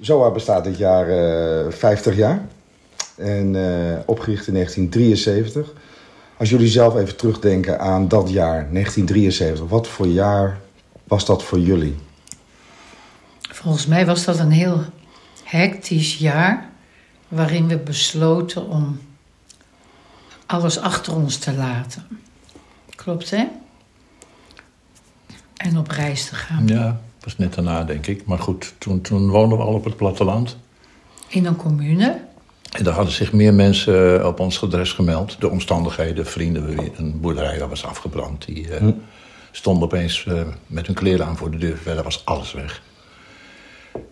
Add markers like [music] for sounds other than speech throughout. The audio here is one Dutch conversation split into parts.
ZOA bestaat dit jaar eh 50 jaar. En eh, opgericht in 1973. Als jullie zelf even terugdenken aan dat jaar, 1973. Wat voor jaar was dat voor jullie? Volgens mij was dat een heel hectisch jaar waarin we besloten om alles achter ons te laten. Klopt, hè? En op reis te gaan. Ja, was net daarna, denk ik. Maar goed, toen, toen woonden we al op het platteland. In een commune. En daar hadden zich meer mensen op ons adres gemeld. De omstandigheden, vrienden, we- een boerderij dat was afgebrand. Die eh, stonden opeens eh, met hun kleren aan voor de deur. Verder was alles weg.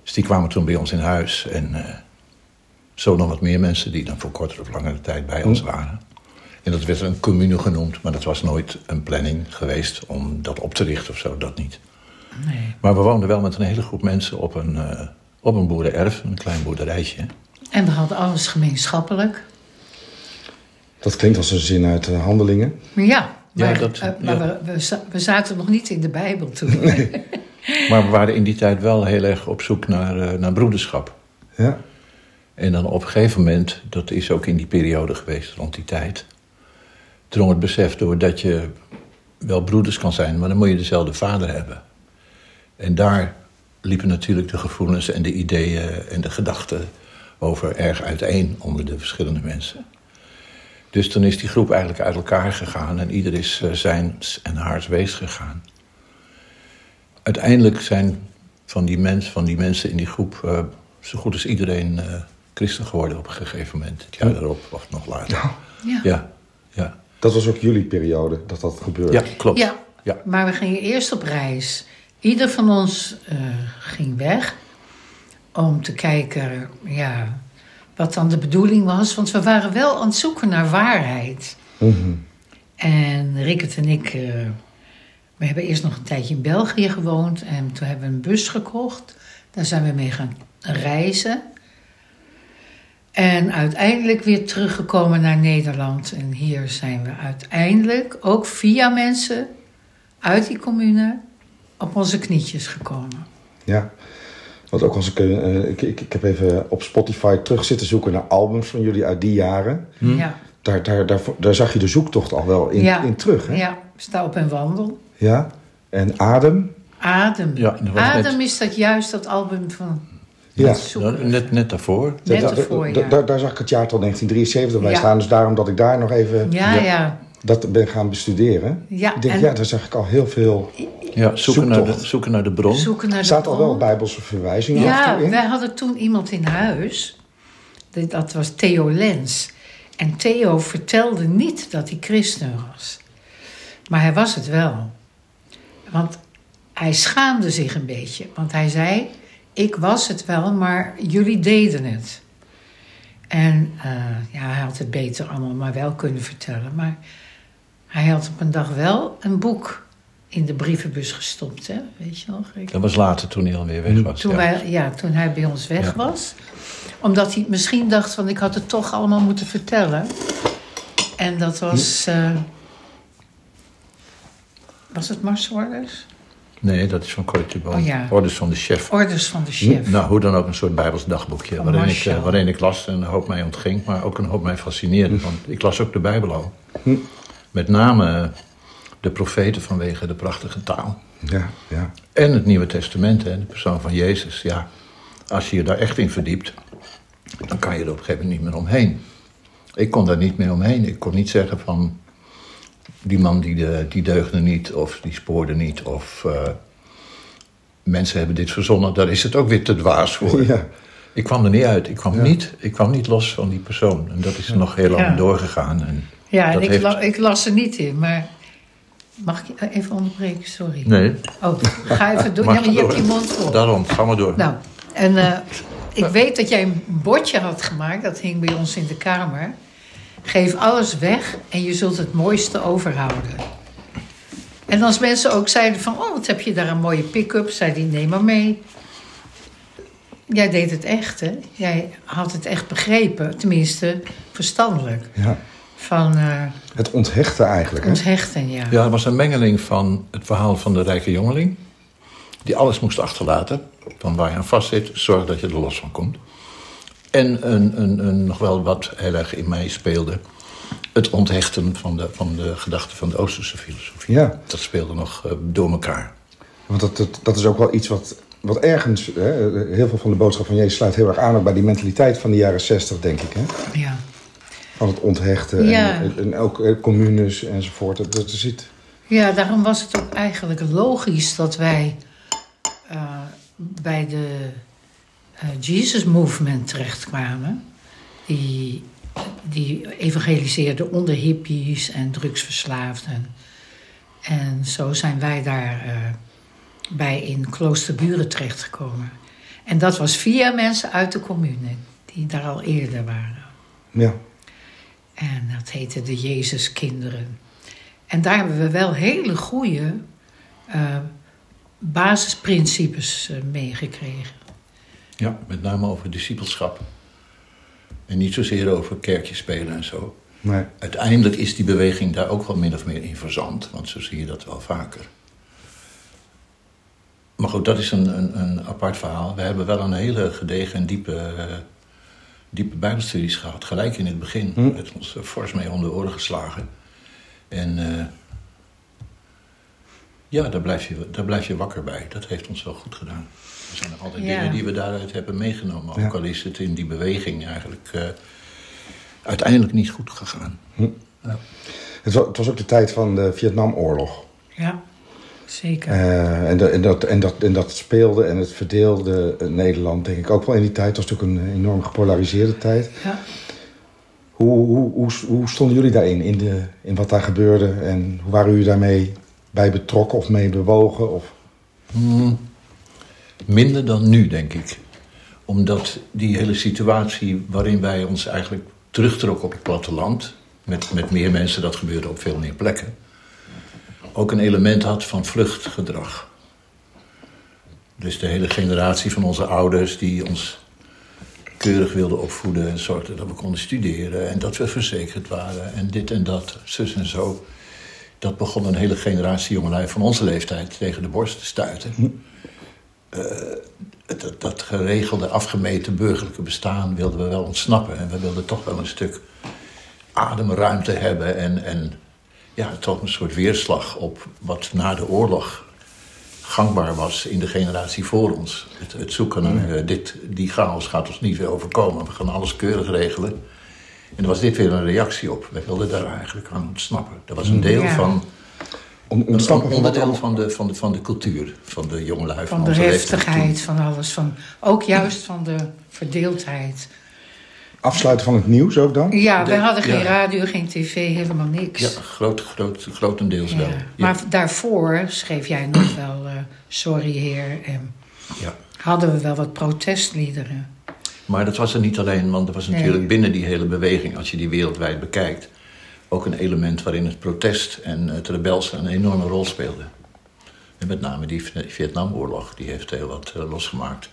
Dus die kwamen toen bij ons in huis. En eh, zo nog wat meer mensen die dan voor kortere of langere tijd bij ons waren. En dat werd een commune genoemd, maar dat was nooit een planning geweest om dat op te richten of zo, dat niet. Nee. Maar we woonden wel met een hele groep mensen op een, eh, op een boerenerf, een klein boerderijtje. En we hadden alles gemeenschappelijk. Dat klinkt als een zin uit eh, handelingen. Maar ja, maar, dat- eh, maar ja. we, we, za- we zaten nog niet in de Bijbel toen. [laughs] Maar we waren in die tijd wel heel erg op zoek naar, eh, naar broederschap. Ja, En dan op een gegeven moment, dat is ook in die periode geweest, rond die tijd, drong het besef door dat je wel broeders kan zijn, maar dan moet je dezelfde vader hebben. En daar liepen natuurlijk de gevoelens en de ideeën en de gedachten over erg uiteen onder de verschillende mensen. Dus toen is die groep eigenlijk uit elkaar gegaan en ieder is eh, zijn en haars wees gegaan. Uiteindelijk zijn van die, mens, van die mensen in die groep eh, zo goed als iedereen eh, christen geworden op een gegeven moment. Het jaar daarop of nog later. Ja. Ja, ja. dat was ook jullie periode dat dat gebeurde. ja klopt. Ja, Ja. maar we gingen eerst op reis. Ieder van ons eh, ging weg om te kijken ja, wat dan de bedoeling was. Want we waren wel aan het zoeken naar waarheid. Mhm. En Rickert en ik, eh, we hebben eerst nog een tijdje in België gewoond. En toen hebben we een bus gekocht. Daar zijn we mee gaan reizen. En uiteindelijk weer teruggekomen naar Nederland. En hier zijn we uiteindelijk ook via mensen uit die commune op onze knietjes gekomen. Ja. Want ook als ik, eh, ik, ik, ik heb even op Spotify terug zitten zoeken naar albums van jullie uit die jaren. Ja, Daar, daar, daar, daar zag je de zoektocht al wel in, Ja. in terug. Hè? ja, sta op en wandel. Ja. En Adem. Adem. Ja, Adem net- is dat juist dat album van Ja. net, net daarvoor. Net Daar- ervoor, daar- ja. daar, daar zag ik het jaartal 1973 bij Ja. staan. Dus daarom dat ik daar nog even Ja, Ja. Dat ben gaan bestuderen. Ja, ik denk, en- ja, daar zag ik al heel veel. Ja, zoeken naar, de, zoeken naar de bron. Zoeken naar Er de staat al wel bijbelse verwijzingen Ja, wij hadden toen iemand in huis. Dat- Dat was Theo Lens. En Theo vertelde niet dat hij christen was. Maar hij was het wel. Want hij schaamde zich een beetje. Want hij zei: Ik was het wel, maar jullie deden het. En eh, ja, hij had het beter allemaal maar wel kunnen vertellen. Maar hij had op een dag wel een boek in de brievenbus gestopt. Hè? Weet je nog? Ik- Dat was later toen hij alweer weg was. toen, ja. wij, ja, toen hij bij ons weg Ja. was. Omdat hij misschien dacht van ik had het toch allemaal moeten vertellen. En dat was... eh, was het marsorders? Nee, dat is van Corrie Boom. Oh, ja. Orders van de chef. Orders van de chef. Nou, hoe dan ook een soort Bijbels dagboekje. Waarin ik, Marshall. eh, waarin ik las en een hoop mij ontging, maar ook een hoop mij fascineerde. Want ik las ook de Bijbel al. Met name de profeten vanwege de prachtige taal. Ja, ja. En het Nieuwe Testament, hè, de persoon van Jezus. Ja, als je je daar echt in verdiept, dan kan je er op een gegeven moment niet meer omheen. Ik kon daar niet meer omheen. Ik kon niet zeggen van, die man die, de, die deugde niet, of die spoorde niet, of eh, mensen hebben dit verzonnen, daar is het ook weer te dwaas voor. Ja. Ik kwam er niet uit. Ik kwam, Ja. niet, ik kwam niet los van die persoon. En dat is nog heel lang Ja. doorgegaan. En Ja, en ik, heeft- la- ik las er niet in, maar... Mag ik je even onderbreken? Sorry. Nee, Oh, ga even door. Ja, maar je hebt die mond vol. daarom. Ga maar door. Nou, en eh, ik weet dat jij een bordje had gemaakt, dat hing bij ons in de kamer. Geef alles weg en je zult het mooiste overhouden. En als mensen ook zeiden van, oh, wat heb je daar een mooie pick-up, zei die, neem maar mee. Jij deed het echt, hè? Jij had het echt begrepen, tenminste verstandelijk. ja. Van eh Het onthechten eigenlijk. Hè? onthechten, ja. Ja, het was een mengeling van het verhaal van de rijke jongeling. die alles moest achterlaten. Van waar je aan vast zit, zorg dat je er los van komt. En een, een, een, nog wel wat heel erg in mij speelde. Het onthechten van de, van de gedachten van de Oosterse filosofie. Ja. Dat speelde nog uh, door elkaar. Want dat, dat, dat is ook wel iets wat, wat ergens... Hè, heel veel van de boodschap van Jezus sluit heel erg aan... ook bij die mentaliteit van de jaren zestig, denk ik. Hè? Ja. Van het onthechten Ja. en, en ook communes enzovoort. Dat, dat het. Ja, daarom was het ook eigenlijk logisch dat wij uh, bij de uh, Jesus Movement terechtkwamen. Die, die evangeliseerde onder hippies en drugsverslaafden. En zo zijn wij daar uh, bij in Kloosterburen terechtgekomen. En dat was via mensen uit de commune, die daar al eerder waren. Ja. En dat heette de Jezuskinderen. En daar hebben we wel hele goede uh, basisprincipes uh, meegekregen. Ja, met name over discipelschap. En niet zozeer over kerkjes spelen en zo. Nee. Uiteindelijk is die beweging daar ook wel min of meer in verzand, want zo zie je dat wel vaker. Maar goed, dat is een, een, een apart verhaal. We hebben wel een hele gedegen en diepe, uh, diepe bijbelstudies gehad, gelijk in het begin. Hm. Met ons fors mee om de oren geslagen. En uh, ja, daar blijf, je, daar blijf je wakker bij. Dat heeft ons wel goed gedaan. Er zijn er altijd Ja. dingen die we daaruit hebben meegenomen. Ook Ja. al is het in die beweging eigenlijk uh, uiteindelijk niet goed gegaan. Het, was, het was ook de tijd van de Vietnamoorlog. Ja, zeker. Uh, en, de, en, dat, en, dat, en dat speelde en het verdeelde Nederland, denk ik ook wel in die tijd. Het was natuurlijk een enorm gepolariseerde tijd. Ja. Hoe, hoe, hoe, hoe stonden jullie daarin, in, de, in wat daar gebeurde? En hoe waren jullie daarmee bij betrokken of mee bewogen? Of... Hmm, minder dan nu, denk ik. Omdat die hele situatie waarin wij ons eigenlijk terugtrokken op het platteland... met, met meer mensen, dat gebeurde op veel meer plekken... ook een element had van vluchtgedrag. Dus de hele generatie van onze ouders die ons keurig wilden opvoeden... en zorgden dat we konden studeren en dat we verzekerd waren... en dit en dat, zus en zo... Dat begon een hele generatie jongelui van onze leeftijd tegen de borst te stuiten. Uh, dat, dat, geregelde, afgemeten burgerlijke bestaan wilden we wel ontsnappen. En we wilden toch wel een stuk ademruimte hebben. En, en ja, toch een soort weerslag op wat na de oorlog gangbaar was in de generatie voor ons. Het, het zoeken naar uh, dit, die chaos gaat ons niet weer overkomen. We gaan alles keurig regelen. En er was dit weer een reactie op. Wij wilden daar eigenlijk aan ontsnappen. Dat was een deel Ja. van Om, ontsnappen van onderdeel van de, van, de, van de cultuur, van de jongelui. Van de onze leeftijd heftigheid, van alles. Van, ook juist van de verdeeldheid. Afsluiten van het nieuws ook dan? Ja, we De- hadden geen ja. radio, geen tv, helemaal niks. Ja, groot, groot, grotendeels Ja. wel. Ja. Maar daarvoor schreef jij nog wel eh, Sorry Heer. En Ja. hadden we wel wat protestliederen. Maar dat was er niet alleen, want er was Nee. natuurlijk binnen die hele beweging, als je die wereldwijd bekijkt, ook een element waarin het protest en het rebelse een enorme rol speelde. En met name die Vietnamoorlog, die heeft heel wat eh, losgemaakt.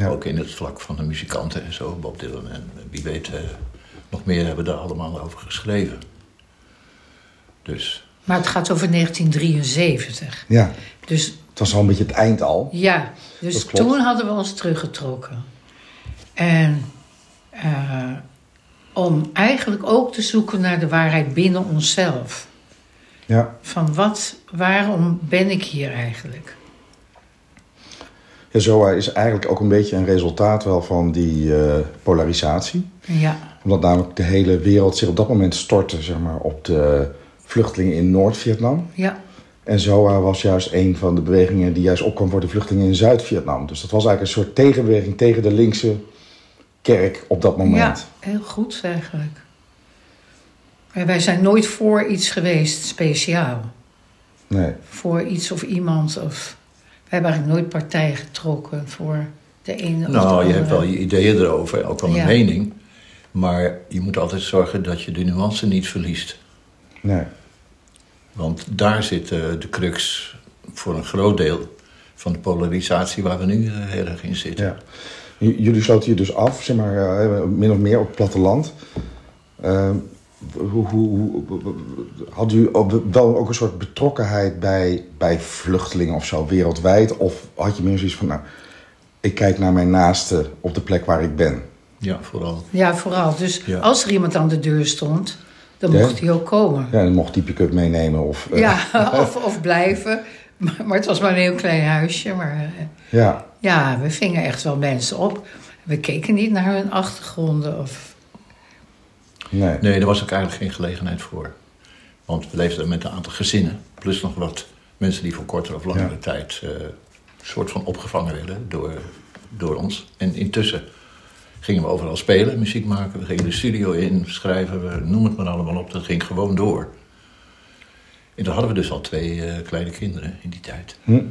Ja. Ook in het vlak van de muzikanten en zo, Bob Dylan en wie weet, eh, nog meer hebben daar allemaal over geschreven. Dus Maar het gaat over 1973. Ja, Dus het was al een beetje het eind al. ja, dus toen hadden we ons teruggetrokken. En eh, om eigenlijk ook te zoeken naar de waarheid binnen onszelf. Ja. Van wat, waarom ben ik hier eigenlijk? Ja, Zoa is eigenlijk ook een beetje een resultaat wel van die eh, polarisatie. Ja, Omdat namelijk de hele wereld zich op dat moment stortte zeg maar, op de vluchtelingen in Noord-Vietnam. ja, En ZOA was juist een van de bewegingen die juist opkwam voor de vluchtelingen in Zuid-Vietnam. Dus dat was eigenlijk een soort tegenbeweging tegen de linkse kerk op dat ja, moment. heel goed eigenlijk. En wij zijn nooit voor iets geweest speciaal. Nee. Voor iets of iemand. Of, hebben eigenlijk nooit partij getrokken voor de ene of de Nou, je andere. hebt wel je ideeën erover, ook wel een Ja. mening. Maar je moet altijd zorgen dat je de nuance niet verliest. nee. Want daar zit eh, de crux voor een groot deel van de polarisatie waar we nu eh, heel erg in zitten. Ja. J- Jullie sloten je dus af, zeg maar, eh, min of meer op het platteland. Hoe, hoe, hoe- had u wel ook een soort betrokkenheid bij, bij vluchtelingen of zo wereldwijd? Of had je meer zoiets van, nou, ik kijk naar mijn naaste op de plek waar ik ben? Ja, vooral. Ja, vooral. Dus Ja. als er iemand aan de deur stond, dan Ja. mocht hij ook komen. Ja, dan mocht die pick-up meenemen of... eh, Ja, [laughs] [laughs] of, of blijven. Maar, maar het was maar een heel klein huisje. Maar eh, ja. ja, we vingen echt wel mensen op. We keken niet naar hun achtergronden. Of, Nee. Nee, daar was ook eigenlijk geen gelegenheid voor. Want we leefden met een aantal gezinnen. Plus nog wat mensen die voor kortere of langere Ja. tijd... eh, een soort van opgevangen werden door, door ons. En intussen gingen we overal spelen, muziek maken. We gingen de studio in, schrijven, we, noem het maar allemaal op. Dat ging gewoon door. En toen hadden we dus al twee eh, kleine kinderen in die tijd. Hm.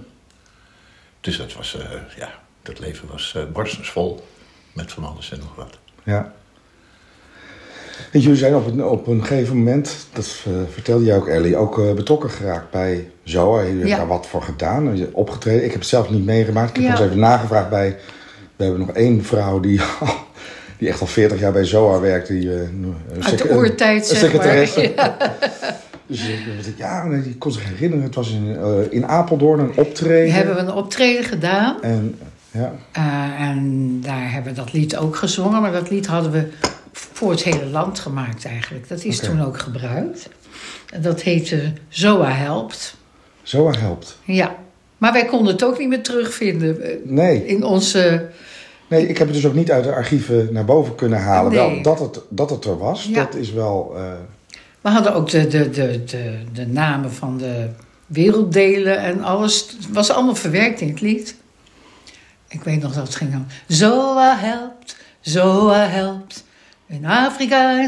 Dus dat was, eh, ja, dat leven was eh barstensvol. Met van alles en nog wat. Ja. En jullie zijn op een, op een gegeven moment, dat eh, vertelde jij ook Ellie, ook eh, betrokken geraakt bij ZOA. Jullie hebben daar wat voor gedaan, je hebt opgetreden. Ik heb het zelf niet meegemaakt. Ik heb eens even nagevraagd bij... We hebben nog één vrouw die, [laughs] die echt al 40 jaar bij ZOA werkt. Die, eh, uit de oertijd, zeg maar. [laughs] Ja. [laughs] Dus ik ja, nee, die kon zich herinneren. Het was in, eh, in Apeldoorn een optreden. Hebben we een optreden gedaan. En ja, Eh, en daar hebben we dat lied ook gezongen. Maar dat lied hadden we voor het hele land gemaakt eigenlijk. Dat is toen ook gebruikt. En dat heette Zoa Helpt. ZOA helpt. Ja. Maar wij konden het ook niet meer terugvinden eh, Nee. in onze... Nee, ik heb het dus ook niet uit de archieven naar boven kunnen halen. Nee. Wel, dat, het, dat het er was, Ja. dat is wel... eh, We hadden ook de, de, de, de, de namen van de werelddelen en alles. Het was allemaal verwerkt in het lied. Ik weet nog dat het ging dan... Zoa helpt, Zoa helpt. In Afrika,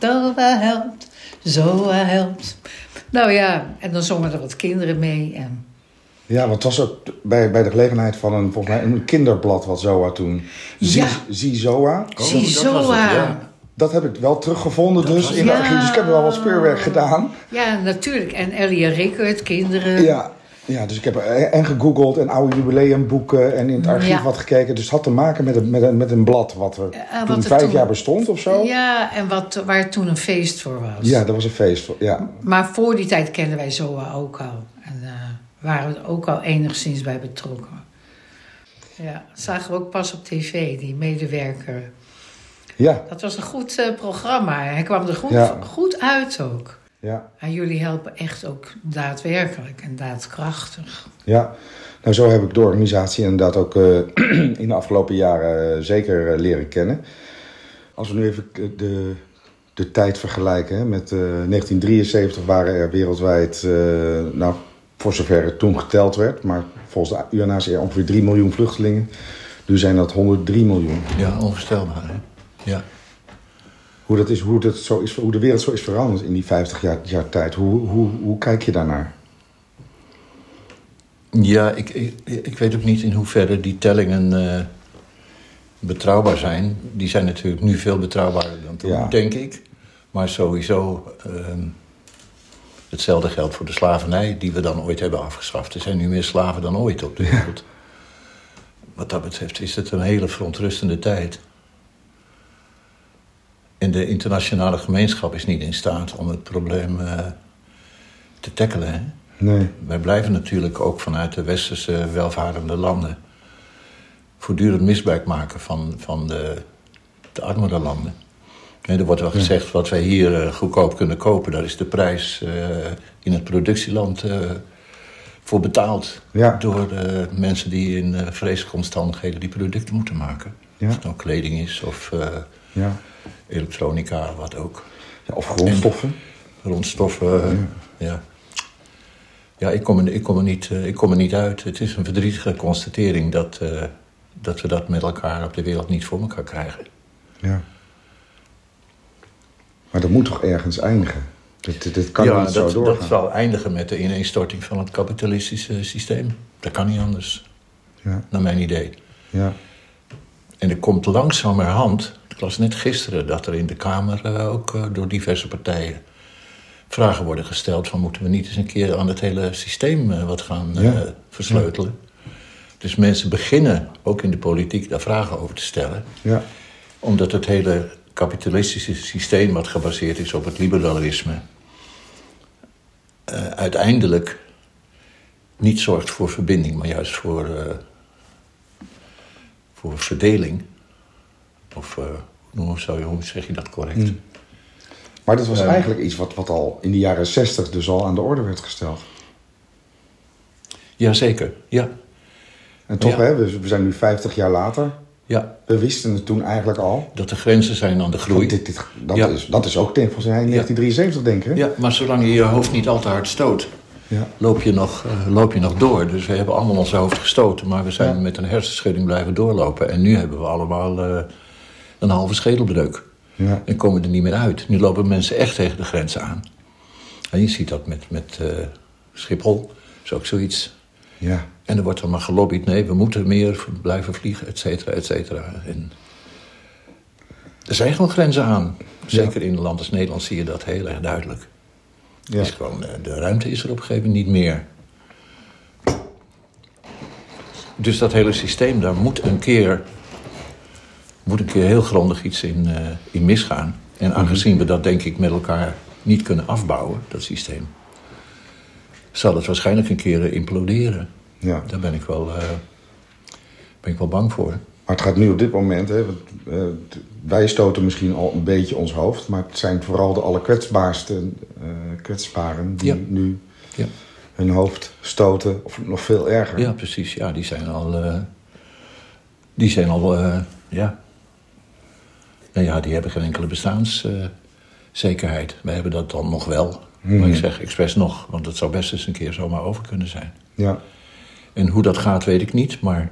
da helpt, Zoa helpt. Nou ja, en dan zongen er wat kinderen mee. En... Ja, want het was ook bij, bij de gelegenheid van een, volgens mij, een kinderblad wat Zoa toen. Zie, ja. Zie Zoa. Oh, Zie Zoa. Dat heb ik wel teruggevonden dus in de. Dus ik heb wel wat speurwerk gedaan. Ja, natuurlijk. En Ellie Rickert, kinderen. Ja, ja, dus ik heb en gegoogeld en oude jubileumboeken en in het archief Ja. wat gekeken. Dus het had te maken met een, met een, met een blad wat er Ja, toen vijf toen- jaar bestond of zo. Ja, en wat, waar toen een feest voor was. Ja, dat was een feest. voor- Ja. Maar voor die tijd kenden wij Zoa ook al. En eh, waren we ook al enigszins bij betrokken. Ja, dat zagen we ook pas op tv, die medewerker. Ja, Dat was een goed eh, programma. Hij kwam er goed, Ja. goed uit ook. Ja, En jullie helpen echt ook daadwerkelijk en daadkrachtig. ja. Nou, zo heb ik de organisatie inderdaad ook eh, [clears throat] in de afgelopen jaren eh, zeker eh, leren kennen. Als we nu even de, de tijd vergelijken hè, met eh, 1973 waren er wereldwijd, eh, nou, voor zover het toen geteld werd, maar volgens de UNHCR ongeveer 3 miljoen vluchtelingen. Nu zijn dat 103 miljoen. Ja, onvoorstelbaar. Hè? Ja. Hoe, dat is, hoe, dat zo is, hoe de wereld zo is veranderd in die 50 jaar, jaar tijd. Hoe, hoe, hoe kijk je daarnaar? Ja, ik, ik, ik weet ook niet in hoeverre die tellingen eh, betrouwbaar zijn. Die zijn natuurlijk nu veel betrouwbaarder dan toen, Ja. denk ik. Maar sowieso, ehm, hetzelfde geldt voor de slavernij die we dan ooit hebben afgeschaft. Er zijn nu meer slaven dan ooit op de wereld. Wat dat betreft is het een hele verontrustende tijd. En de internationale gemeenschap is niet in staat om het probleem eh, te tackelen. Hè? Nee. Wij blijven natuurlijk ook vanuit de westerse welvarende landen voortdurend misbruik maken van, van de, de armere landen. Hè, er wordt wel gezegd wat wij hier eh, goedkoop kunnen kopen, daar is de prijs eh, in het productieland voor betaald. Ja. Door mensen die in vreselijke omstandigheden die producten moeten maken. Ja. Of het nou kleding is of Ja. Elektronica, wat ook. ja of grondstoffen. Grondstoffen, eh, ja. Ja, ik kom, er, ik, kom er niet, eh, ik kom er niet uit. Het is een verdrietige constatering dat, eh, dat we dat met elkaar op de wereld niet voor elkaar krijgen. Ja. Maar dat moet toch ergens eindigen? Dit, dit, kan ja, niet zo dat, doorgaan. dat zal eindigen met de ineenstorting van het kapitalistische systeem. Dat kan niet anders, Ja, naar mijn idee. ja, En er komt langzamerhand, ik las net gisteren dat er in de Kamer eh, ook eh, door diverse partijen vragen worden gesteld van moeten we niet eens een keer aan het hele systeem eh, wat gaan Ja. versleutelen. Dus mensen beginnen ook in de politiek daar vragen over te stellen, ja, omdat het hele kapitalistische systeem, wat gebaseerd is op het liberalisme, uiteindelijk niet zorgt voor verbinding, maar juist voor, voor verdeling. Of je, hoe zeg je dat correct? Mm. Maar dat was eigenlijk iets wat, wat al in de jaren 60 dus al aan de orde werd gesteld. Jazeker, ja. En toch, Ja. hè, we, we zijn nu 50 jaar later. ja. We wisten het toen eigenlijk al. Dat er grenzen zijn aan de groei. Dit, dit, dat, Ja. is, dat is ook mij in 1973, denk ik. hè? Ja, maar zolang je je hoofd niet al te hard stoot, Ja. loop je nog, eh, loop je nog door. Dus we hebben allemaal ons hoofd gestoten, maar we zijn met een hersenschudding blijven doorlopen. En nu hebben we allemaal eh, een halve schedelbreuk. Ja. En komen er niet meer uit. Nu lopen mensen echt tegen de grenzen aan. En je ziet dat met, met eh, Schiphol, is ook zoiets. ja. En er wordt dan maar gelobbyd, nee, we moeten meer blijven vliegen, et cetera, et cetera. En er zijn gewoon grenzen aan. Zeker in een land als Nederland zie je dat heel erg duidelijk. Ja. Is gewoon, eh, de ruimte is er op een gegeven moment niet meer. Dus dat hele systeem, daar moet een keer, moet een keer heel grondig iets in, eh, in misgaan. En aangezien we dat denk ik met elkaar niet kunnen afbouwen, dat systeem, zal het waarschijnlijk een keer eh, imploderen. ja. Daar ben ik wel, eh, ben ik wel bang voor. Maar het gaat nu op dit moment, hè, want, wij stoten misschien al een beetje ons hoofd, maar het zijn vooral de allerkwetsbaarste kwetsbaren die Ja. nu Ja. hun hoofd stoten, of nog veel erger. Ja, precies. Ja, die zijn al. die zijn al. ja. Nou ja, die hebben geen enkele bestaanszekerheid. Wij hebben dat dan nog wel. Maar ik zeg expres nog, want het zou best eens een keer zomaar over kunnen zijn. Ja. En hoe dat gaat, weet ik niet, maar.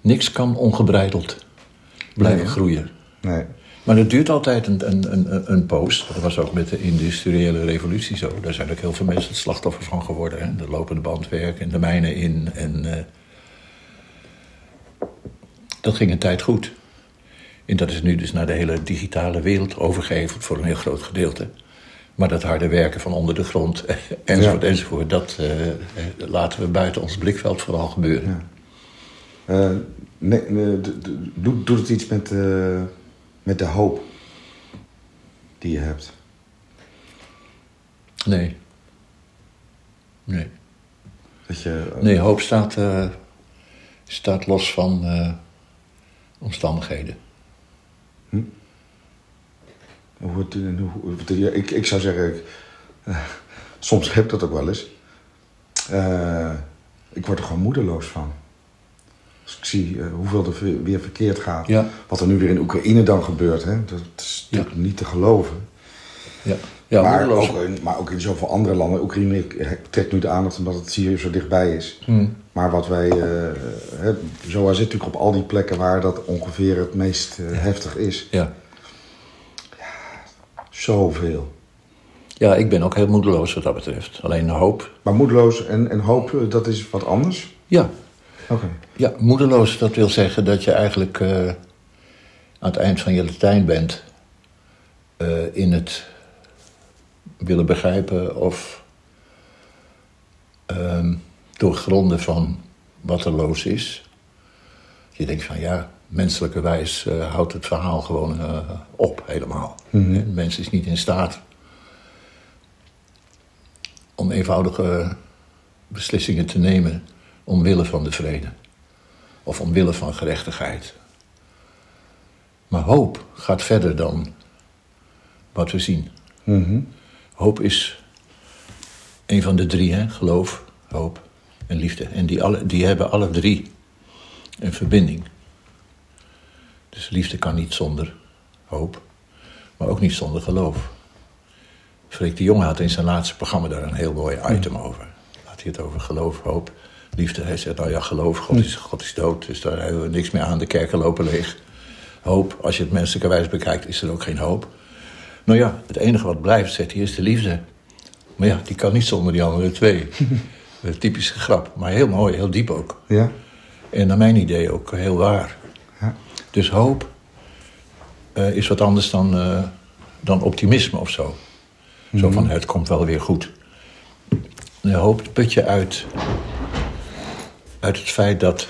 Niks kan ongebreideld blijven Nee. groeien. Nee. Maar het duurt altijd een, een, een, een poos. Dat was ook met de industriële revolutie zo. Daar zijn ook heel veel mensen het slachtoffer van geworden. Hè? De lopende bandwerk en de mijnen in. En, eh, dat ging een tijd goed. En dat is nu dus naar de hele digitale wereld overgeheveld voor een heel groot gedeelte. Maar dat harde werken van onder de grond, [laughs] enzovoort, Ja. enzovoort... dat eh, eh, laten we buiten ons blikveld vooral gebeuren. Ja. Eh, nee, nee, d- d- doet, doet het iets met, met de hoop die je hebt? Nee. Nee. Dat je, Nee, hoop staat, staat los van omstandigheden. Hoe, hoe- ja, ik, ik zou zeggen, ik, eh, soms heb ik dat ook wel eens. Eh, ik word er gewoon moedeloos van. Als ik zie eh, hoeveel er weer verkeerd gaat. Ja. Wat er nu weer in Oekraïne dan gebeurt. Hè? Dat is Ja. natuurlijk niet te geloven. Ja, ja maar, ook in, maar ook in zoveel andere landen. Oekraïne trekt nu de aandacht omdat het hier zo dichtbij is. Hmm. Maar wat wij... eh hè, ZOA zit natuurlijk op al die plekken waar dat ongeveer het meest eh, heftig is. Ja. Zoveel. ja, ik ben ook heel moedeloos wat dat betreft. Alleen hoop. Maar moedeloos en, en hoop, eh, dat is wat anders? Ja, Oké. ja moedeloos, dat wil zeggen dat je eigenlijk aan het eind van je Latijn bent. in het willen begrijpen of ehm, doorgronden van wat er los is. Je denkt van ja, menselijkerwijs eh, houdt het verhaal gewoon eh, op helemaal. Mhm. De mens is niet in staat om eenvoudige beslissingen te nemen omwille van de vrede. Of omwille van gerechtigheid. Maar hoop gaat verder dan wat we zien. Mhm. Hoop is een van de drie, hè? geloof, hoop en liefde. En die, alle, die hebben alle drie een verbinding. Dus liefde kan niet zonder hoop, maar ook niet zonder geloof. Freek de Jong had in zijn laatste programma daar een heel mooi item over. Laat hij het over geloof, hoop, liefde. Hij zegt, nou ja, geloof, God is, God is dood, dus daar hebben we niks meer aan. De kerken lopen leeg. Hoop, als je het menselijkerwijs bekijkt, is er ook geen hoop. Nou ja, het enige wat blijft, zegt hij, is de liefde. Maar ja, die kan niet zonder die andere twee. [laughs] Een typische grap, maar heel mooi, heel diep ook. Ja. En naar mijn idee ook heel waar. Ja. Dus hoop eh, is wat anders dan, eh, dan optimisme of zo. Zo van, het komt wel weer goed. Nee, hoop put je uit, uit het feit dat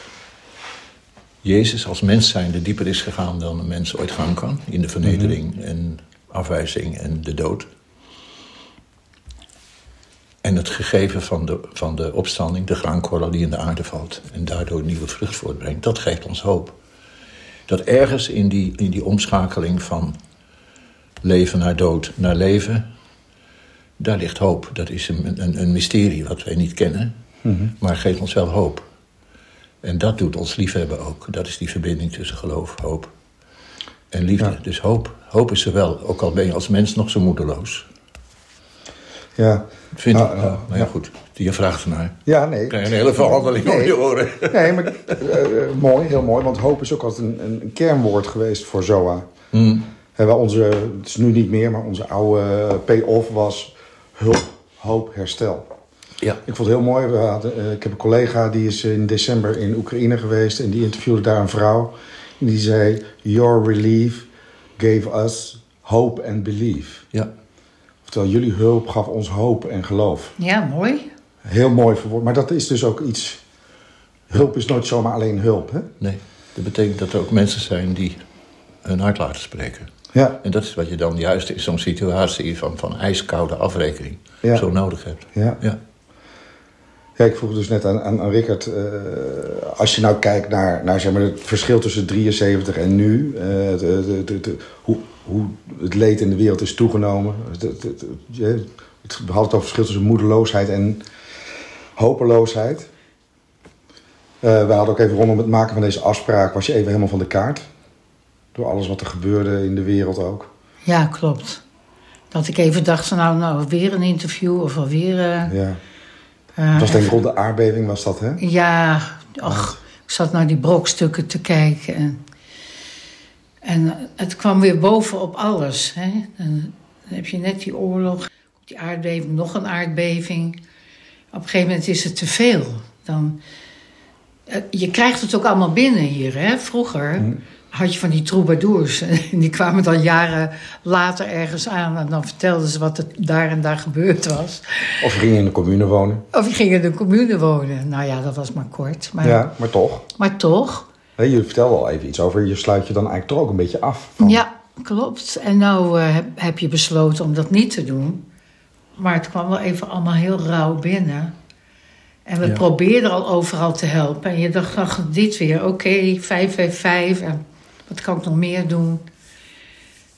Jezus als mens zijnde dieper is gegaan dan een mens ooit gaan kan. In de vernedering en afwijzing en de dood. En het gegeven van de, van de opstanding, de graankorrel die in de aarde valt... en daardoor nieuwe vrucht voortbrengt, dat geeft ons hoop. Dat ergens in die, in die omschakeling van leven naar dood naar leven... daar ligt hoop. Dat is een, een, een mysterie wat wij niet kennen, maar geeft ons wel hoop. En dat doet ons liefhebben ook. Dat is die verbinding tussen geloof, hoop en liefde. Ja. Dus hoop. Hoop is er wel, ook al ben je als mens nog zo moedeloos. Ja, Vind Ah, ik. ah, Ja, maar ja, goed. Je vraagt ernaar. ja nee. krijg je een hele verhandeling Nee. om je oren. Nee, maar eh, eh, mooi, heel mooi. Want hoop is ook altijd een, een, kernwoord geweest voor ZOA. Wel onze, het is nu niet meer, maar onze oude payoff was hulp, hoop, herstel. Ja. Ik vond het heel mooi. We hadden, eh, ik heb een collega die is in december in Oekraïne geweest. En die interviewde daar een vrouw. En die zei, your relief gave us hope and belief. ja. Oftewel, jullie hulp gaf ons hoop en geloof. Ja, mooi. Heel mooi verwoord. Maar dat is dus ook iets... Hulp is nooit zomaar alleen hulp, hè? Nee. Dat betekent dat er ook mensen zijn die hun hart laten spreken. Ja, En dat is wat je dan juist in zo'n situatie van, van ijskoude afrekening Ja. zo nodig hebt. ja. Ja. Ja, ik vroeg dus net aan, aan, aan Rickert... eh, als je nou kijkt naar, naar zeg maar, het verschil tussen 73 en nu... de, de, de, hoe, hoe het leed in de wereld is toegenomen. We hadden het over het verschil tussen moedeloosheid en hopeloosheid. Eh we hadden ook even rondom het maken van deze afspraak... was je even helemaal van de kaart. Door alles wat er gebeurde in de wereld ook. Ja, klopt. Dat ik even dacht, van, nou, nou weer een interview of alweer... eh Ja. Eh, Het was denk ik rond de aardbeving, was dat, hè? Ja, och, ik zat naar die brokstukken te kijken. En, en het kwam weer boven op alles. Hè. Dan heb je net die oorlog, die aardbeving, nog een aardbeving. Op een gegeven moment is het te veel. Dan, eh, je krijgt het ook allemaal binnen hier. Hè. Vroeger had je van die troubadours. En [laughs] die kwamen dan jaren later ergens aan. En dan vertelden ze wat er daar en daar gebeurd was. Of je ging in een commune wonen. Of je ging in een commune wonen. Nou ja, dat was maar kort. Maar, Ja, maar toch. maar toch, Hè, je vertelde al even iets over. Je sluit je dan eigenlijk toch ook een beetje af. Van, ja, klopt. En nou eh, heb, heb je besloten om dat niet te doen. Maar het kwam wel even allemaal heel rauw binnen. En we Ja. probeerden al overal te helpen. En je dacht, ach, dit weer, oké, 555. En wat kan ik nog meer doen?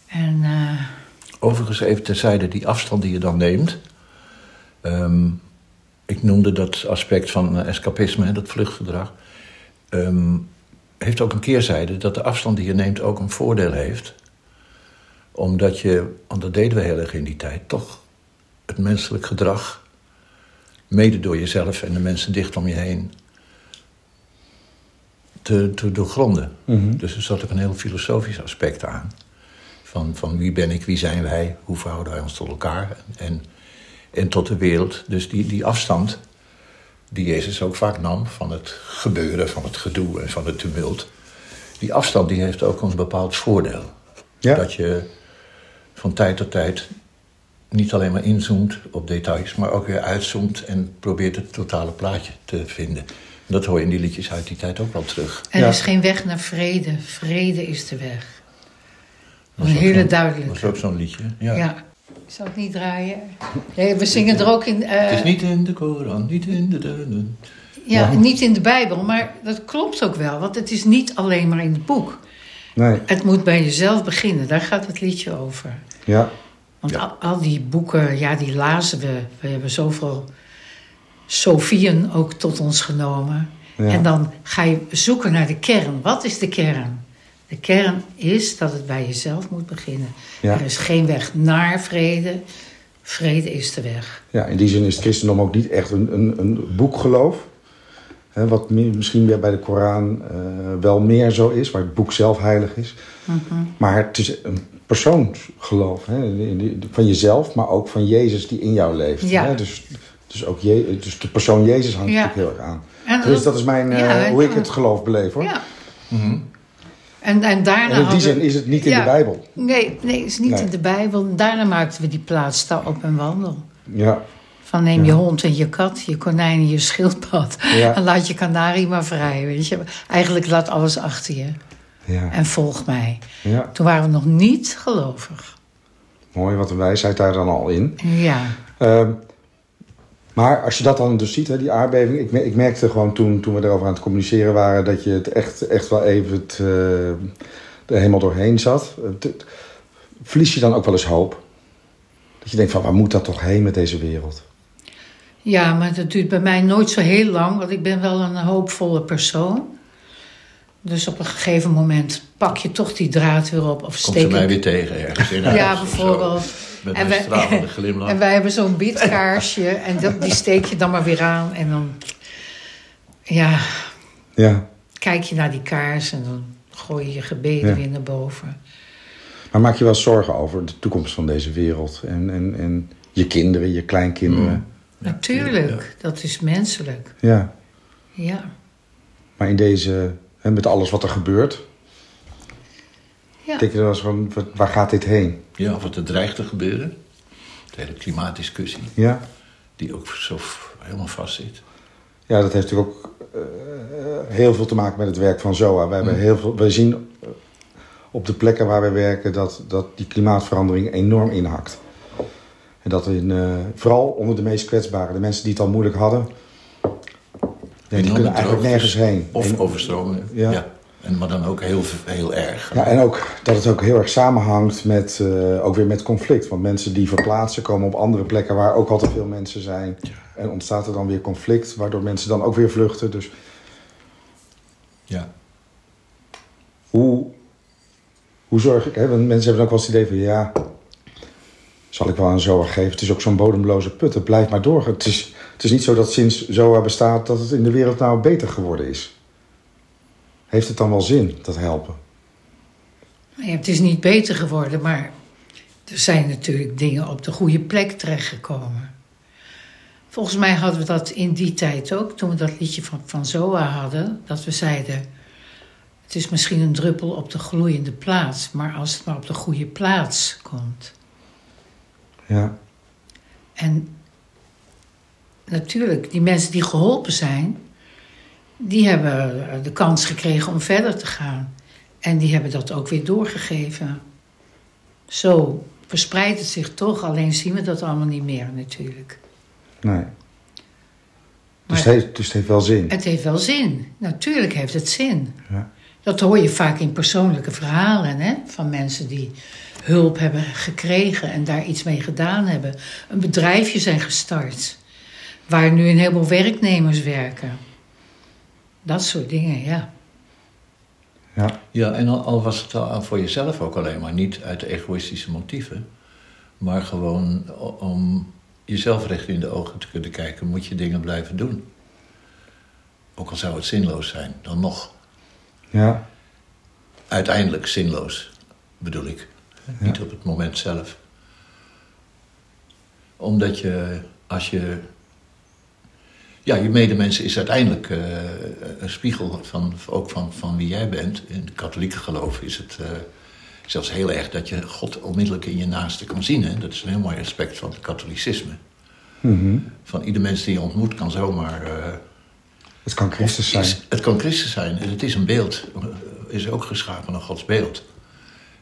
En eh, Overigens even terzijde die afstand die je dan neemt. Ehm, ik noemde dat aspect van eh, escapisme, dat vluchtgedrag. Ehm, heeft ook een keerzijde dat de afstand die je neemt ook een voordeel heeft. Omdat je, want dat deden we heel erg in die tijd, toch het menselijk gedrag, mede door jezelf en de mensen dicht om je heen, te, te doorgronden. Mhm. Dus er zat ook een heel filosofisch aspect aan. Van, van wie ben ik, wie zijn wij, hoe verhouden wij ons tot elkaar en, en tot de wereld. Dus die, die afstand die Jezus ook vaak nam van het gebeuren, van het gedoe en van het tumult. Die afstand die heeft ook een bepaald voordeel. Ja. Dat je van tijd tot tijd niet alleen maar inzoomt op details, maar ook weer uitzoomt en probeert het totale plaatje te vinden. Dat hoor je in die liedjes uit die tijd ook wel terug. er Ja. is geen weg naar vrede. Vrede is de weg. Was Een hele zo'n- duidelijke. was ook zo'n liedje. Ja. Ja. Ik zal het niet draaien. Nee, we zingen er ook in. eh, Het is niet in de Koran, niet in de. Ja, niet in de Bijbel, maar dat klopt ook wel. Want het is niet alleen maar in het boek. Nee, Het moet bij jezelf beginnen. Daar gaat het liedje over. ja. Want Ja. al, al die boeken, ja, die lazen we. We hebben zoveel Sofieën ook tot ons genomen. Ja. En dan ga je zoeken naar de kern. Wat is de kern? De kern is dat het bij jezelf moet beginnen. Ja. Er is geen weg naar vrede. Vrede is de weg. Ja, in die zin is het christendom ook niet echt een, een, een boekgeloof. Hè, wat mi- misschien weer bij de Koran eh, wel meer zo is, waar het boek zelf heilig is. Maar het is een persoonsgeloof. Hè, van jezelf, maar ook van Jezus die in jou leeft. Ja. Hè, dus, dus, ook je, dus de persoon Jezus hangt Ja. natuurlijk heel erg aan. En Dus dat is mijn, eh, hoe ik ja. het geloof beleef hoor. Ja. En, en daarna En in die zin is het niet in Ja. de Bijbel. Nee, nee, het is niet Nee. in de Bijbel. Daarna maakten we die plaats sta op en wandel. Ja, Van neem je Ja. hond en je kat, je konijn en je schildpad. Ja. En laat je kanarie maar vrij, weet je. Eigenlijk laat alles achter je. Ja. En volg mij. ja, Toen waren we nog niet gelovig. mooi. Wat een wijsheid daar dan al in. Ja. Ehm, maar als je dat dan dus ziet, hè, die aardbeving. Ik, ik merkte gewoon toen, toen we erover aan het communiceren waren... dat je het echt, echt wel even het, eh, er helemaal doorheen zat. Het- verlies je dan ook wel eens hoop? Dat je denkt van, waar moet dat toch heen met deze wereld? Ja, maar dat duurt bij mij nooit zo heel lang, want ik ben wel een hoopvolle persoon. Dus op een gegeven moment pak je toch die draad weer op of Komt ze steek mij het- weer tegen ergens in huis Ja, of zo. bijvoorbeeld. Met En een wij- stralende [laughs] glimlach. En wij hebben zo'n bietkaarsje en dat, die steek je dan maar weer aan. En dan ja, Ja, kijk je naar die kaars en dan gooi je je gebeden Ja. weer naar boven. maar maak je wel zorgen over de toekomst van deze wereld? En, en, en je kinderen, je kleinkinderen? Mm. Ja, Natuurlijk, dat is menselijk. Ja, Ja. maar in deze, hè, met alles wat er gebeurt... ja. denk je wel eens van, wat- waar gaat dit heen? Ja, of het er dreigt te gebeuren. De hele klimaatdiscussie, Ja, die ook zo helemaal vast zit. Ja, dat heeft natuurlijk ook eh, heel veel te maken met het werk van ZOA. We, hebben Mm. heel veel, we zien eh, op de plekken waar we werken dat, dat die klimaatverandering enorm inhakt. En dat in, eh, vooral onder de meest kwetsbaren, de mensen die het al moeilijk hadden, ja, die kunnen eigenlijk nergens heen. Of En- overstromingen. Ja. Ja. En, maar dan ook heel, heel erg. Ja, en ook dat het ook heel erg samenhangt met, eh, ook weer met conflict. Want mensen die verplaatsen komen op andere plekken waar ook al te veel mensen zijn. En ontstaat er dan weer conflict, waardoor mensen dan ook weer vluchten. Dus Ja. hoe, hoe zorg ik... Hè? Want mensen hebben ook wel eens het idee van... ja, zal ik wel aan ZOA geven. Het is ook zo'n bodemloze put. Het blijft maar doorgaan. Het is, het is niet zo dat sinds ZOA bestaat... dat het in de wereld nou beter geworden is. Heeft het dan wel zin, dat helpen? Ja, het is niet beter geworden, maar er zijn natuurlijk dingen op de goede plek terechtgekomen. Volgens mij hadden we dat in die tijd ook, toen we dat liedje van, van Zoa hadden, dat we zeiden: Het is misschien een druppel op de gloeiende plaats, maar als het maar op de goede plaats komt. Ja, En natuurlijk, die mensen die geholpen zijn, die hebben de kans gekregen om verder te gaan. En die hebben dat ook weer doorgegeven. Zo verspreidt het zich toch, alleen zien we dat allemaal niet meer natuurlijk. nee. Dus, het heeft, dus het heeft wel zin. Het heeft wel zin. Natuurlijk heeft het zin. Ja. Dat hoor je vaak in persoonlijke verhalen hè? van mensen die hulp hebben gekregen en daar iets mee gedaan hebben. Een bedrijfje zijn gestart, waar nu een heleboel werknemers werken. Dat soort dingen, ja. Ja, Ja, en al, al was het al voor jezelf ook alleen maar niet uit egoïstische motieven, maar gewoon om jezelf recht in de ogen te kunnen kijken, moet je dingen blijven doen. Ook al zou het zinloos zijn, dan nog. ja, Uiteindelijk zinloos, bedoel ik. Niet op het moment zelf. Omdat je, als je. Ja, je medemens is uiteindelijk eh, een spiegel van, ook van, van wie jij bent. In het katholieke geloof is het eh, zelfs heel erg dat je God onmiddellijk in je naaste kan zien. Hè? Dat is een heel mooi aspect van het katholicisme. Mhm. Van ieder mens die je ontmoet kan zomaar. eh, het kan Christus zijn. is- het kan Christus zijn. En het is een beeld. Is ook geschapen naar Gods beeld.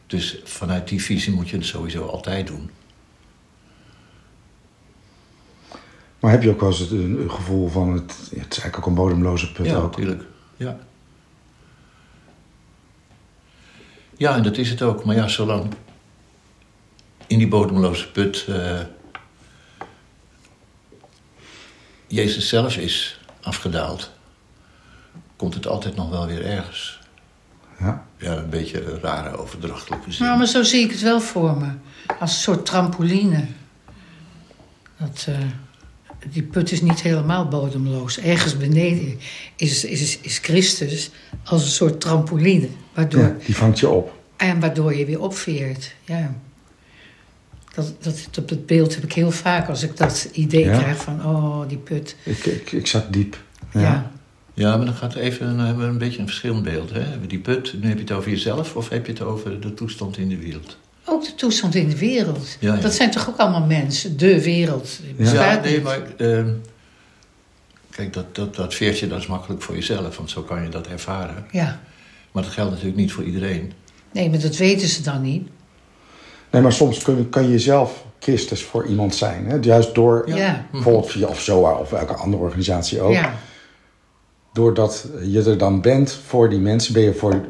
Dus vanuit die visie moet je het sowieso altijd doen. Maar heb je ook wel eens het een, gevoel van... Het, het is eigenlijk ook een bodemloze put ja, ook. natuurlijk. Ja. Ja, en dat is het ook. Maar ja, zolang in die bodemloze put eh, Jezus zelf is afgedaald, komt het altijd nog wel weer ergens. Ja. Ja, een beetje een rare overdrachtelijke zin. Nou, maar zo zie ik het wel voor me. Als een soort trampoline. Dat, eh, die put is niet helemaal bodemloos. Ergens beneden is, is, is Christus als een soort trampoline. Waardoor, ja, die vangt je op. En waardoor je weer opveert. Ja. Dat, dat, op het beeld heb ik heel vaak als ik dat idee Ja. krijg van... oh, die put. Ik, ik, ik zat diep. Ja. Ja. Ja, maar dan gaat even dan hebben we een beetje een verschillend beeld. Hè? Die put, nu heb je het over jezelf of heb je het over de toestand in de wereld? Ook de toestand in de wereld. Ja, ja. Dat zijn toch ook allemaal mensen? De wereld. Ja, nee, maar... ehm, kijk, dat, dat, dat veertje dat is makkelijk voor jezelf, want zo kan je dat ervaren. Ja. Maar dat geldt natuurlijk niet voor iedereen. Nee, maar dat weten ze dan niet. Nee, maar soms kun, kan je zelf Christus voor iemand zijn. Hè? Juist door, Ja. bijvoorbeeld via of ZOA of welke andere organisatie ook. Ja. Doordat je er dan bent voor die mensen, ben je voor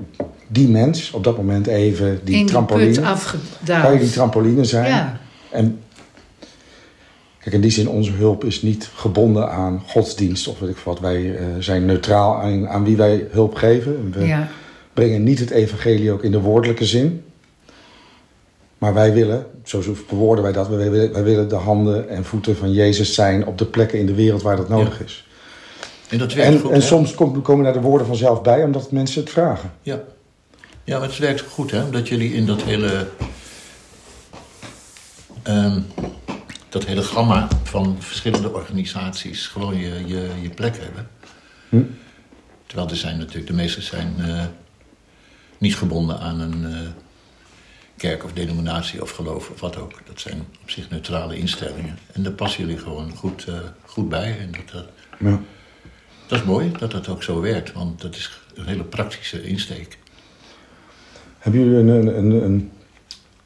die mens op dat moment even die in die put trampoline. kan je die trampoline zijn. Ja. En kijk, in die zin, onze hulp is niet gebonden aan godsdienst of weet ik wat. Wij eh, zijn neutraal aan, aan wie wij hulp geven. We Ja. brengen niet het evangelie ook in de woordelijke zin. Maar wij willen, zo bewoorden wij dat, wij willen, wij willen de handen en voeten van Jezus zijn op de plekken in de wereld waar dat nodig is. En dat werkt En, goed, en soms kom- komen daar de woorden vanzelf bij, omdat mensen het vragen. Ja. Ja, maar het werkt goed, hè? Omdat jullie in dat hele... ehm, dat hele gamma van verschillende organisaties gewoon je, je, je plek hebben. Hm? Terwijl er zijn natuurlijk, de meeste zijn eh, niet gebonden aan een eh, kerk of denominatie of geloof of wat ook. Dat zijn op zich neutrale instellingen. En daar passen jullie gewoon goed, eh, goed bij. En dat, dat, Ja. dat is mooi dat dat ook zo werkt, want dat is een hele praktische insteek. Hebben jullie een, een, een, een,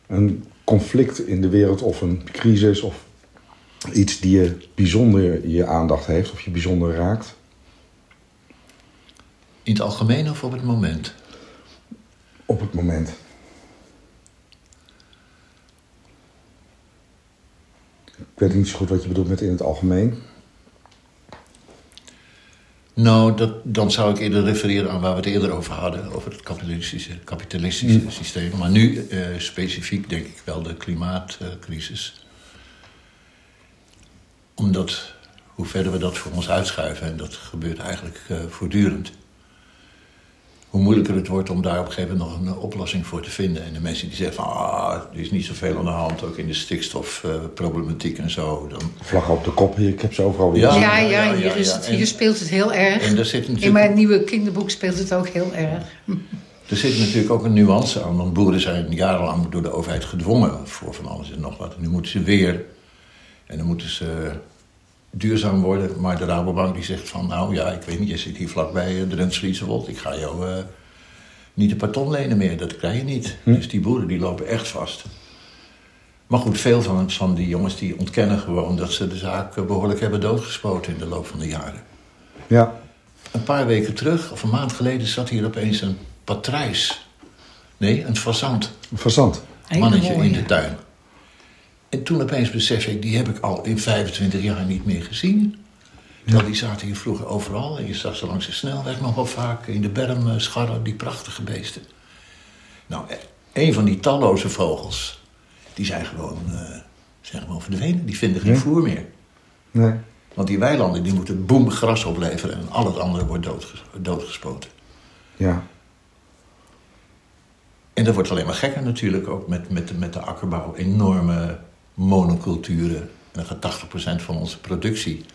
een conflict in de wereld of een crisis of iets die je bijzonder je aandacht heeft of je bijzonder raakt? In het algemeen of op het moment? Op het moment. Ik weet niet zo goed wat je bedoelt met in het algemeen. Nou, dat, dan zou ik eerder refereren aan waar we het eerder over hadden, over het kapitalistische, kapitalistische systeem. Maar nu eh, specifiek denk ik wel de klimaatcrisis. Omdat, hoe verder we dat voor ons uitschuiven, en dat gebeurt eigenlijk eh, voortdurend, hoe moeilijker het wordt om daar op een gegeven moment nog een oplossing voor te vinden. En de mensen die zeggen van, ah, er is niet zoveel aan de hand, ook in de stikstofproblematiek en zo. Dan, Vlag op de kop, hier, ik heb ze overal weer. Ja. Ja, ja, ja, ja, hier, is het, En- hier speelt het heel erg. en daar zit natuurlijk... In mijn nieuwe kinderboek speelt het ook heel erg. Er zit natuurlijk ook een nuance aan, want boeren zijn jarenlang door de overheid gedwongen voor van alles en nog wat. En nu moeten ze weer, en dan moeten ze duurzaam worden. Maar de Rabobank die zegt van, nou ja, ik weet niet, je zit hier vlakbij eh, de Rensvlietsewold. Ik ga jou eh, niet een paar ton lenen meer, dat krijg je niet. Dus die boeren die lopen echt vast. Maar goed, veel van, van die jongens die ontkennen gewoon dat ze de zaak eh, behoorlijk hebben doodgespoten in de loop van de jaren. Ja. Een paar weken terug, of een maand geleden, zat hier opeens een patrijs. Nee, een fazant. Fazant. Hele Mannetje in de tuin. En toen opeens besef ik, die heb ik al in 25 jaar niet meer gezien. Terwijl die zaten hier vroeger overal. En je zag ze langs de snelweg nog wel vaak. In de berm eh, scharren, die prachtige beesten. Nou, eh, een van die talloze vogels, die zijn gewoon, eh, zijn gewoon verdwenen. Die vinden geen voer meer. Nee. Want die weilanden die moeten boem gras opleveren en al het andere wordt doodges- doodgespoten. Ja. En dat wordt alleen maar gekker natuurlijk ook met, met, de- met de akkerbouw. Enorme monoculturen. En dan gaat 80% van onze productie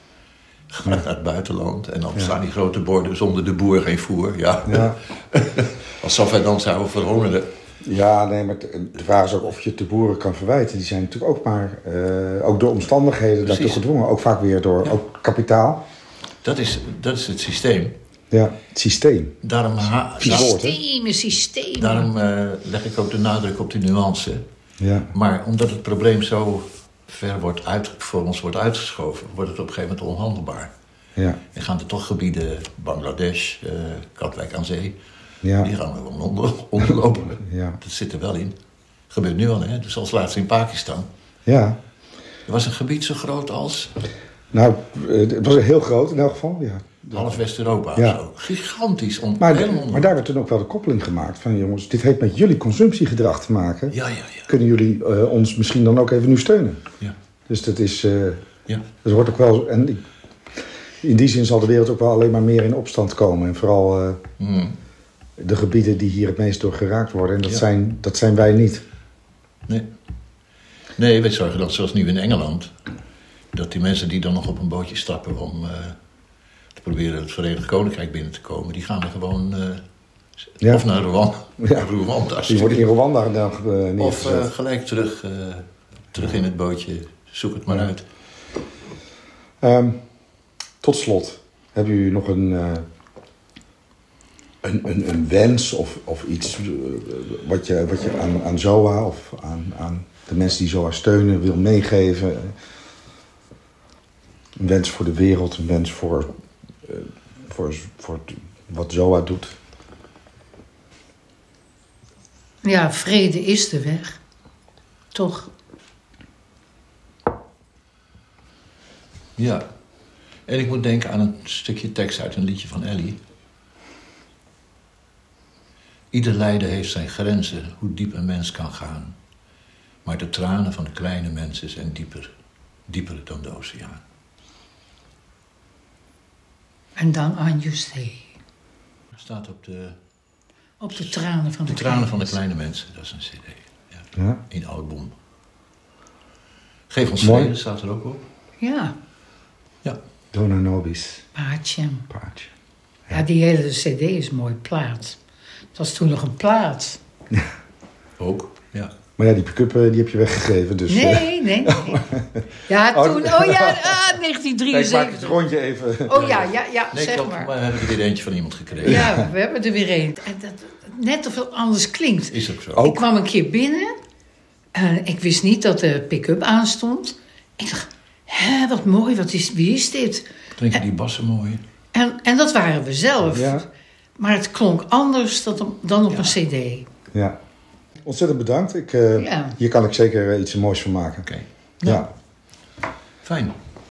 gaat naar het buitenland. En dan Ja. staan die grote borden zonder de boer geen voer. Ja, Ja. [laughs] alsof wij dan zouden verhongeren. Ja, nee, maar de de vraag is ook of je het de boeren kan verwijten. Die zijn natuurlijk ook maar, eh, ook door omstandigheden daartoe gedwongen. Ook vaak weer door Ja. ook kapitaal. Dat is, dat is het systeem. Ja, het systeem. Daarom? Systemen, systemen. daarom eh, leg ik ook de nadruk op die nuance. Ja. Maar omdat het probleem zo ver wordt uit, voor ons wordt uitgeschoven, wordt het op een gegeven moment onhandelbaar. Ja. En gaan er toch gebieden, Bangladesh, eh Katwijk aan Zee, die Ja. gaan we gewoon onder, onderlopen. [laughs] Ja. Dat zit er wel in. Gebeurt nu al, hè? Dus als laatst in Pakistan. Ja. Er was een gebied zo groot als Nou, eh, het was heel groot in elk geval. Ja. Half West-Europa. Ja. zo. Gigantisch. On, Maar, helemaal maar daar werd toen ook wel de koppeling gemaakt van jongens, dit heeft met jullie consumptiegedrag te maken. Ja, ja, ja. Kunnen jullie eh, ons misschien dan ook even nu steunen? ja. Dus dat is, eh ja. dat wordt ook wel, en in die zin zal de wereld ook wel alleen maar meer in opstand komen. En vooral eh, Mm. de gebieden die hier het meest door geraakt worden. En dat, Ja. zijn, dat zijn wij niet. Nee. Nee, we zorgen dat zoals nu in Engeland... dat die mensen die dan nog op een bootje stappen om proberen het Verenigd Koninkrijk binnen te komen... die gaan er gewoon eh, Ja. Of naar Rwanda. Ja. Rwanda Die wordt in Rwanda dan eh, Of eh, gelijk terug, terug in het bootje. Zoek het maar Ja. uit. Ehm, tot slot, hebben jullie nog een, een, een, een wens of, of iets wat je, wat je aan, aan ZOA of aan, aan de mensen die ZOA steunen wil meegeven? Een wens voor de wereld, een wens voor, voor, voor wat ZOA doet? Ja, vrede is de weg. Toch? Ja. En ik moet denken aan een stukje tekst uit een liedje van Ellie. Ieder lijden heeft zijn grenzen, hoe diep een mens kan gaan. Maar de tranen van de kleine mensen zijn dieper, dieper dan de oceaan. En dan aan Stay. Staat op de, Op de tranen van de, de tranen van de kleine mensen, dat is een cd. Ja. Ja? In album. Geef ons Mooi. vrede, staat er ook op. Ja, Ja. Dona Nobis, Paatjem. paardje. Ja, die hele cd is mooi plaat. Het was toen nog een plaat. Ook, ja. Maar ja, die pick-up eh, die heb je weggegeven, dus... eh, Nee, nee, nee. [laughs] Ja, Oh, toen, oh ja, [laughs] ah, ik maak het 1973. rondje even. Oh ja, ja, ja, Nee, zeg klopt, maar. maar we hebben er weer eentje van iemand gekregen. Ja, we hebben er weer een. En dat, net of het anders klinkt. Is ook zo. Oh. Ik kwam een keer binnen. En ik wist niet dat de pick-up aanstond. Ik dacht, hè, wat mooi, wat is, wie is dit? Klinken die bassen mooi? En, en dat waren we zelf. Ja. Maar het klonk anders dan, dan op Ja. een cd. Ja. Ontzettend bedankt. Ik, eh, Ja. Hier kan ik zeker eh, iets moois van maken. Oké. Ja. Fijn.